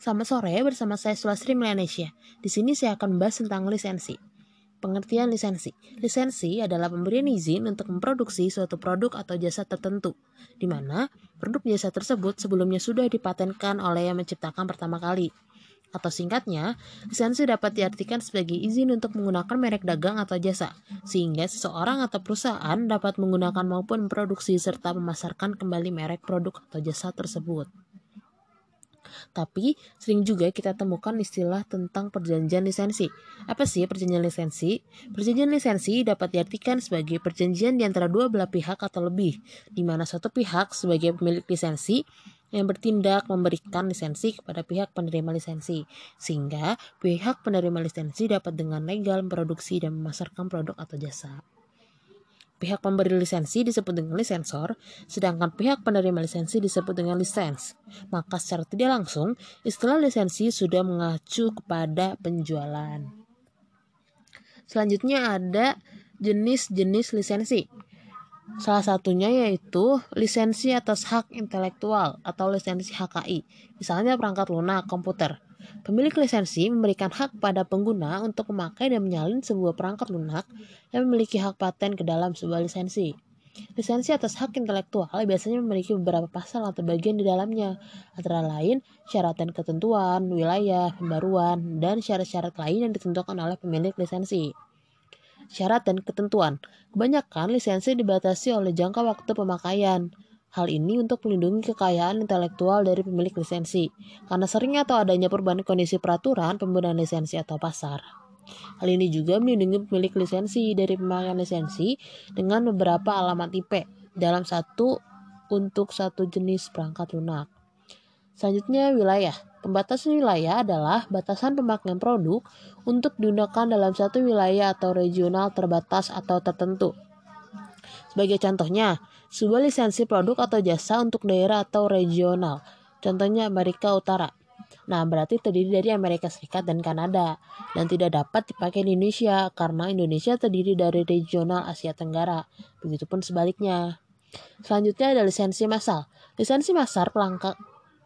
Selamat sore bersama saya Sulastri Melanesia. Di sini saya akan membahas tentang lisensi. Pengertian lisensi. Lisensi adalah pemberian izin untuk memproduksi suatu produk atau jasa tertentu, di mana produk jasa tersebut sebelumnya sudah dipatenkan oleh yang menciptakan pertama kali. Atau singkatnya, lisensi dapat diartikan sebagai izin untuk menggunakan merek dagang atau jasa, sehingga seseorang atau perusahaan dapat menggunakan maupun memproduksi serta memasarkan kembali merek produk atau jasa tersebut. Tapi sering juga kita temukan istilah tentang perjanjian lisensi. Apa sih perjanjian lisensi? Perjanjian lisensi dapat diartikan sebagai perjanjian di antara dua belah pihak atau lebih, di mana satu pihak sebagai pemilik lisensi yang bertindak memberikan lisensi kepada pihak penerima lisensi, sehingga pihak penerima lisensi dapat dengan legal memproduksi dan memasarkan produk atau jasa. Pihak pemberi lisensi disebut dengan lisensor, sedangkan pihak penerima lisensi disebut dengan lisens. Maka secara tidak langsung, istilah lisensi sudah mengacu kepada penjualan. Selanjutnya ada jenis-jenis lisensi. Salah satunya yaitu lisensi atas hak intelektual atau lisensi HKI, misalnya perangkat lunak komputer. Pemilik lisensi memberikan hak pada pengguna untuk memakai dan menyalin sebuah perangkat lunak yang memiliki hak paten ke dalam sebuah lisensi. Lisensi atas hak intelektual biasanya memiliki beberapa pasal atau bagian di dalamnya, antara lain syarat dan ketentuan, wilayah, pembaruan, dan syarat-syarat lain yang ditentukan oleh pemilik lisensi. Syarat dan ketentuan Kebanyakan lisensi dibatasi oleh jangka waktu pemakaian, Hal ini untuk melindungi kekayaan intelektual dari pemilik lisensi, karena seringnya atau adanya perubahan kondisi peraturan penggunaan lisensi atau pasar. Hal ini juga melindungi pemilik lisensi dari pemakaian lisensi dengan beberapa alamat IP dalam satu untuk satu jenis perangkat lunak. Selanjutnya, wilayah. Pembatasan wilayah adalah batasan pemakaian produk untuk digunakan dalam satu wilayah atau regional terbatas atau tertentu. Sebagai contohnya, sebuah lisensi produk atau jasa untuk daerah atau regional. Contohnya Amerika Utara. Nah, berarti terdiri dari Amerika Serikat dan Kanada dan tidak dapat dipakai di Indonesia karena Indonesia terdiri dari regional Asia Tenggara. Begitupun sebaliknya. Selanjutnya ada lisensi massal. Lisensi massal perangkat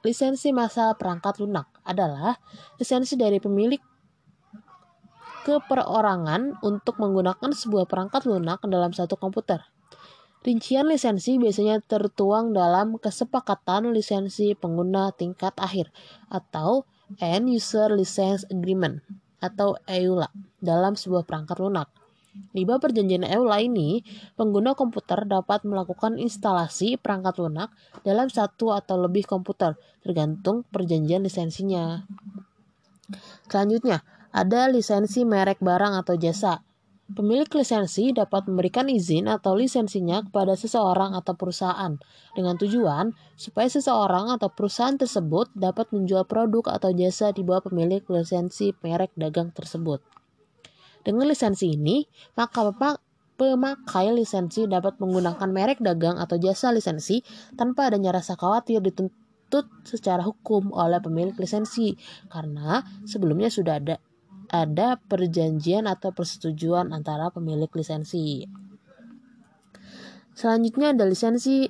lisensi massal perangkat lunak adalah lisensi dari pemilik keperorangan untuk menggunakan sebuah perangkat lunak dalam satu komputer. Rincian lisensi biasanya tertuang dalam kesepakatan lisensi pengguna tingkat akhir atau End User License Agreement atau EULA dalam sebuah perangkat lunak. Di perjanjian EULA ini, pengguna komputer dapat melakukan instalasi perangkat lunak dalam satu atau lebih komputer, tergantung perjanjian lisensinya. Selanjutnya, ada lisensi merek barang atau jasa. Pemilik lisensi dapat memberikan izin atau lisensinya kepada seseorang atau perusahaan dengan tujuan supaya seseorang atau perusahaan tersebut dapat menjual produk atau jasa di bawah pemilik lisensi merek dagang tersebut. Dengan lisensi ini, maka pemakai lisensi dapat menggunakan merek dagang atau jasa lisensi tanpa adanya rasa khawatir dituntut secara hukum oleh pemilik lisensi karena sebelumnya sudah ada ada perjanjian atau persetujuan antara pemilik lisensi. Selanjutnya ada lisensi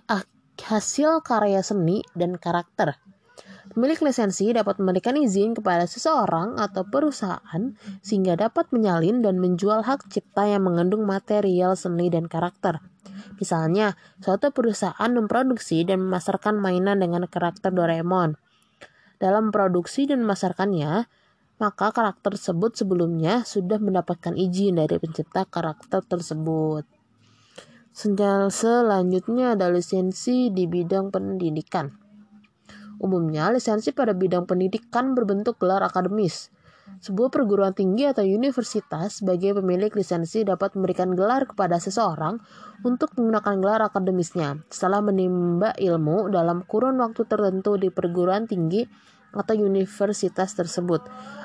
hasil karya seni dan karakter. Pemilik lisensi dapat memberikan izin kepada seseorang atau perusahaan sehingga dapat menyalin dan menjual hak cipta yang mengandung material seni dan karakter. Misalnya, suatu perusahaan memproduksi dan memasarkan mainan dengan karakter Doraemon. Dalam produksi dan memasarkannya, maka karakter tersebut sebelumnya sudah mendapatkan izin dari pencipta karakter tersebut. Selanjutnya ada lisensi di bidang pendidikan. Umumnya, lisensi pada bidang pendidikan berbentuk gelar akademis. Sebuah perguruan tinggi atau universitas sebagai pemilik lisensi dapat memberikan gelar kepada seseorang untuk menggunakan gelar akademisnya setelah menimba ilmu dalam kurun waktu tertentu di perguruan tinggi atau universitas tersebut.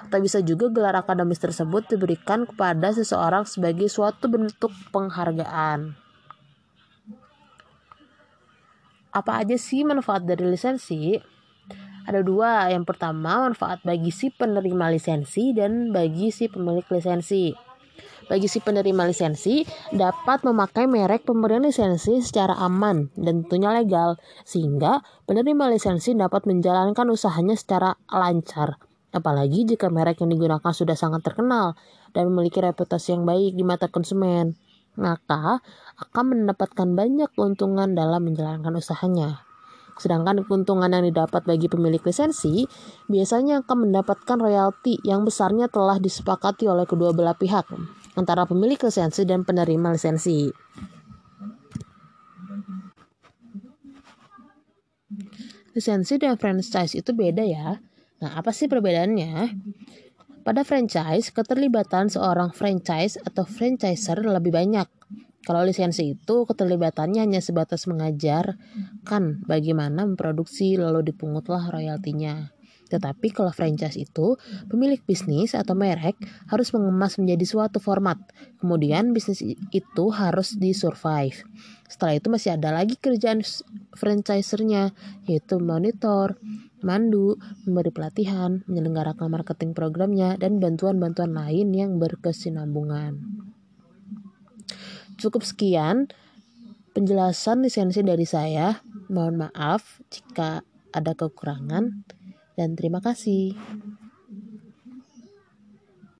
Atau bisa juga gelar akademis tersebut diberikan kepada seseorang sebagai suatu bentuk penghargaan. Apa aja sih manfaat dari lisensi? Ada dua. Yang pertama, manfaat bagi si penerima lisensi dan bagi si pemilik lisensi. Bagi si penerima lisensi dapat memakai merek pemberian lisensi secara aman dan tentunya legal, sehingga penerima lisensi dapat menjalankan usahanya secara lancar. Apalagi jika merek yang digunakan sudah sangat terkenal dan memiliki reputasi yang baik di mata konsumen, maka akan mendapatkan banyak keuntungan dalam menjalankan usahanya. Sedangkan keuntungan yang didapat bagi pemilik lisensi biasanya akan mendapatkan royalti yang besarnya telah disepakati oleh kedua belah pihak antara pemilik lisensi dan penerima lisensi. Lisensi dan franchise itu beda ya. Nah, apa sih perbedaannya? Pada franchise, keterlibatan seorang franchise atau franchiser lebih banyak kalau lisensi itu keterlibatannya hanya sebatas mengajar kan bagaimana memproduksi lalu dipungutlah royaltinya. Tetapi kalau franchise itu, pemilik bisnis atau merek harus mengemas menjadi suatu format. Kemudian bisnis itu harus disurvive. Setelah itu masih ada lagi kerjaan franchisernya, yaitu monitor, mandu, memberi pelatihan, menyelenggarakan marketing programnya, dan bantuan-bantuan lain yang berkesinambungan. Cukup sekian penjelasan lisensi dari saya. Mohon maaf jika ada kekurangan dan terima kasih.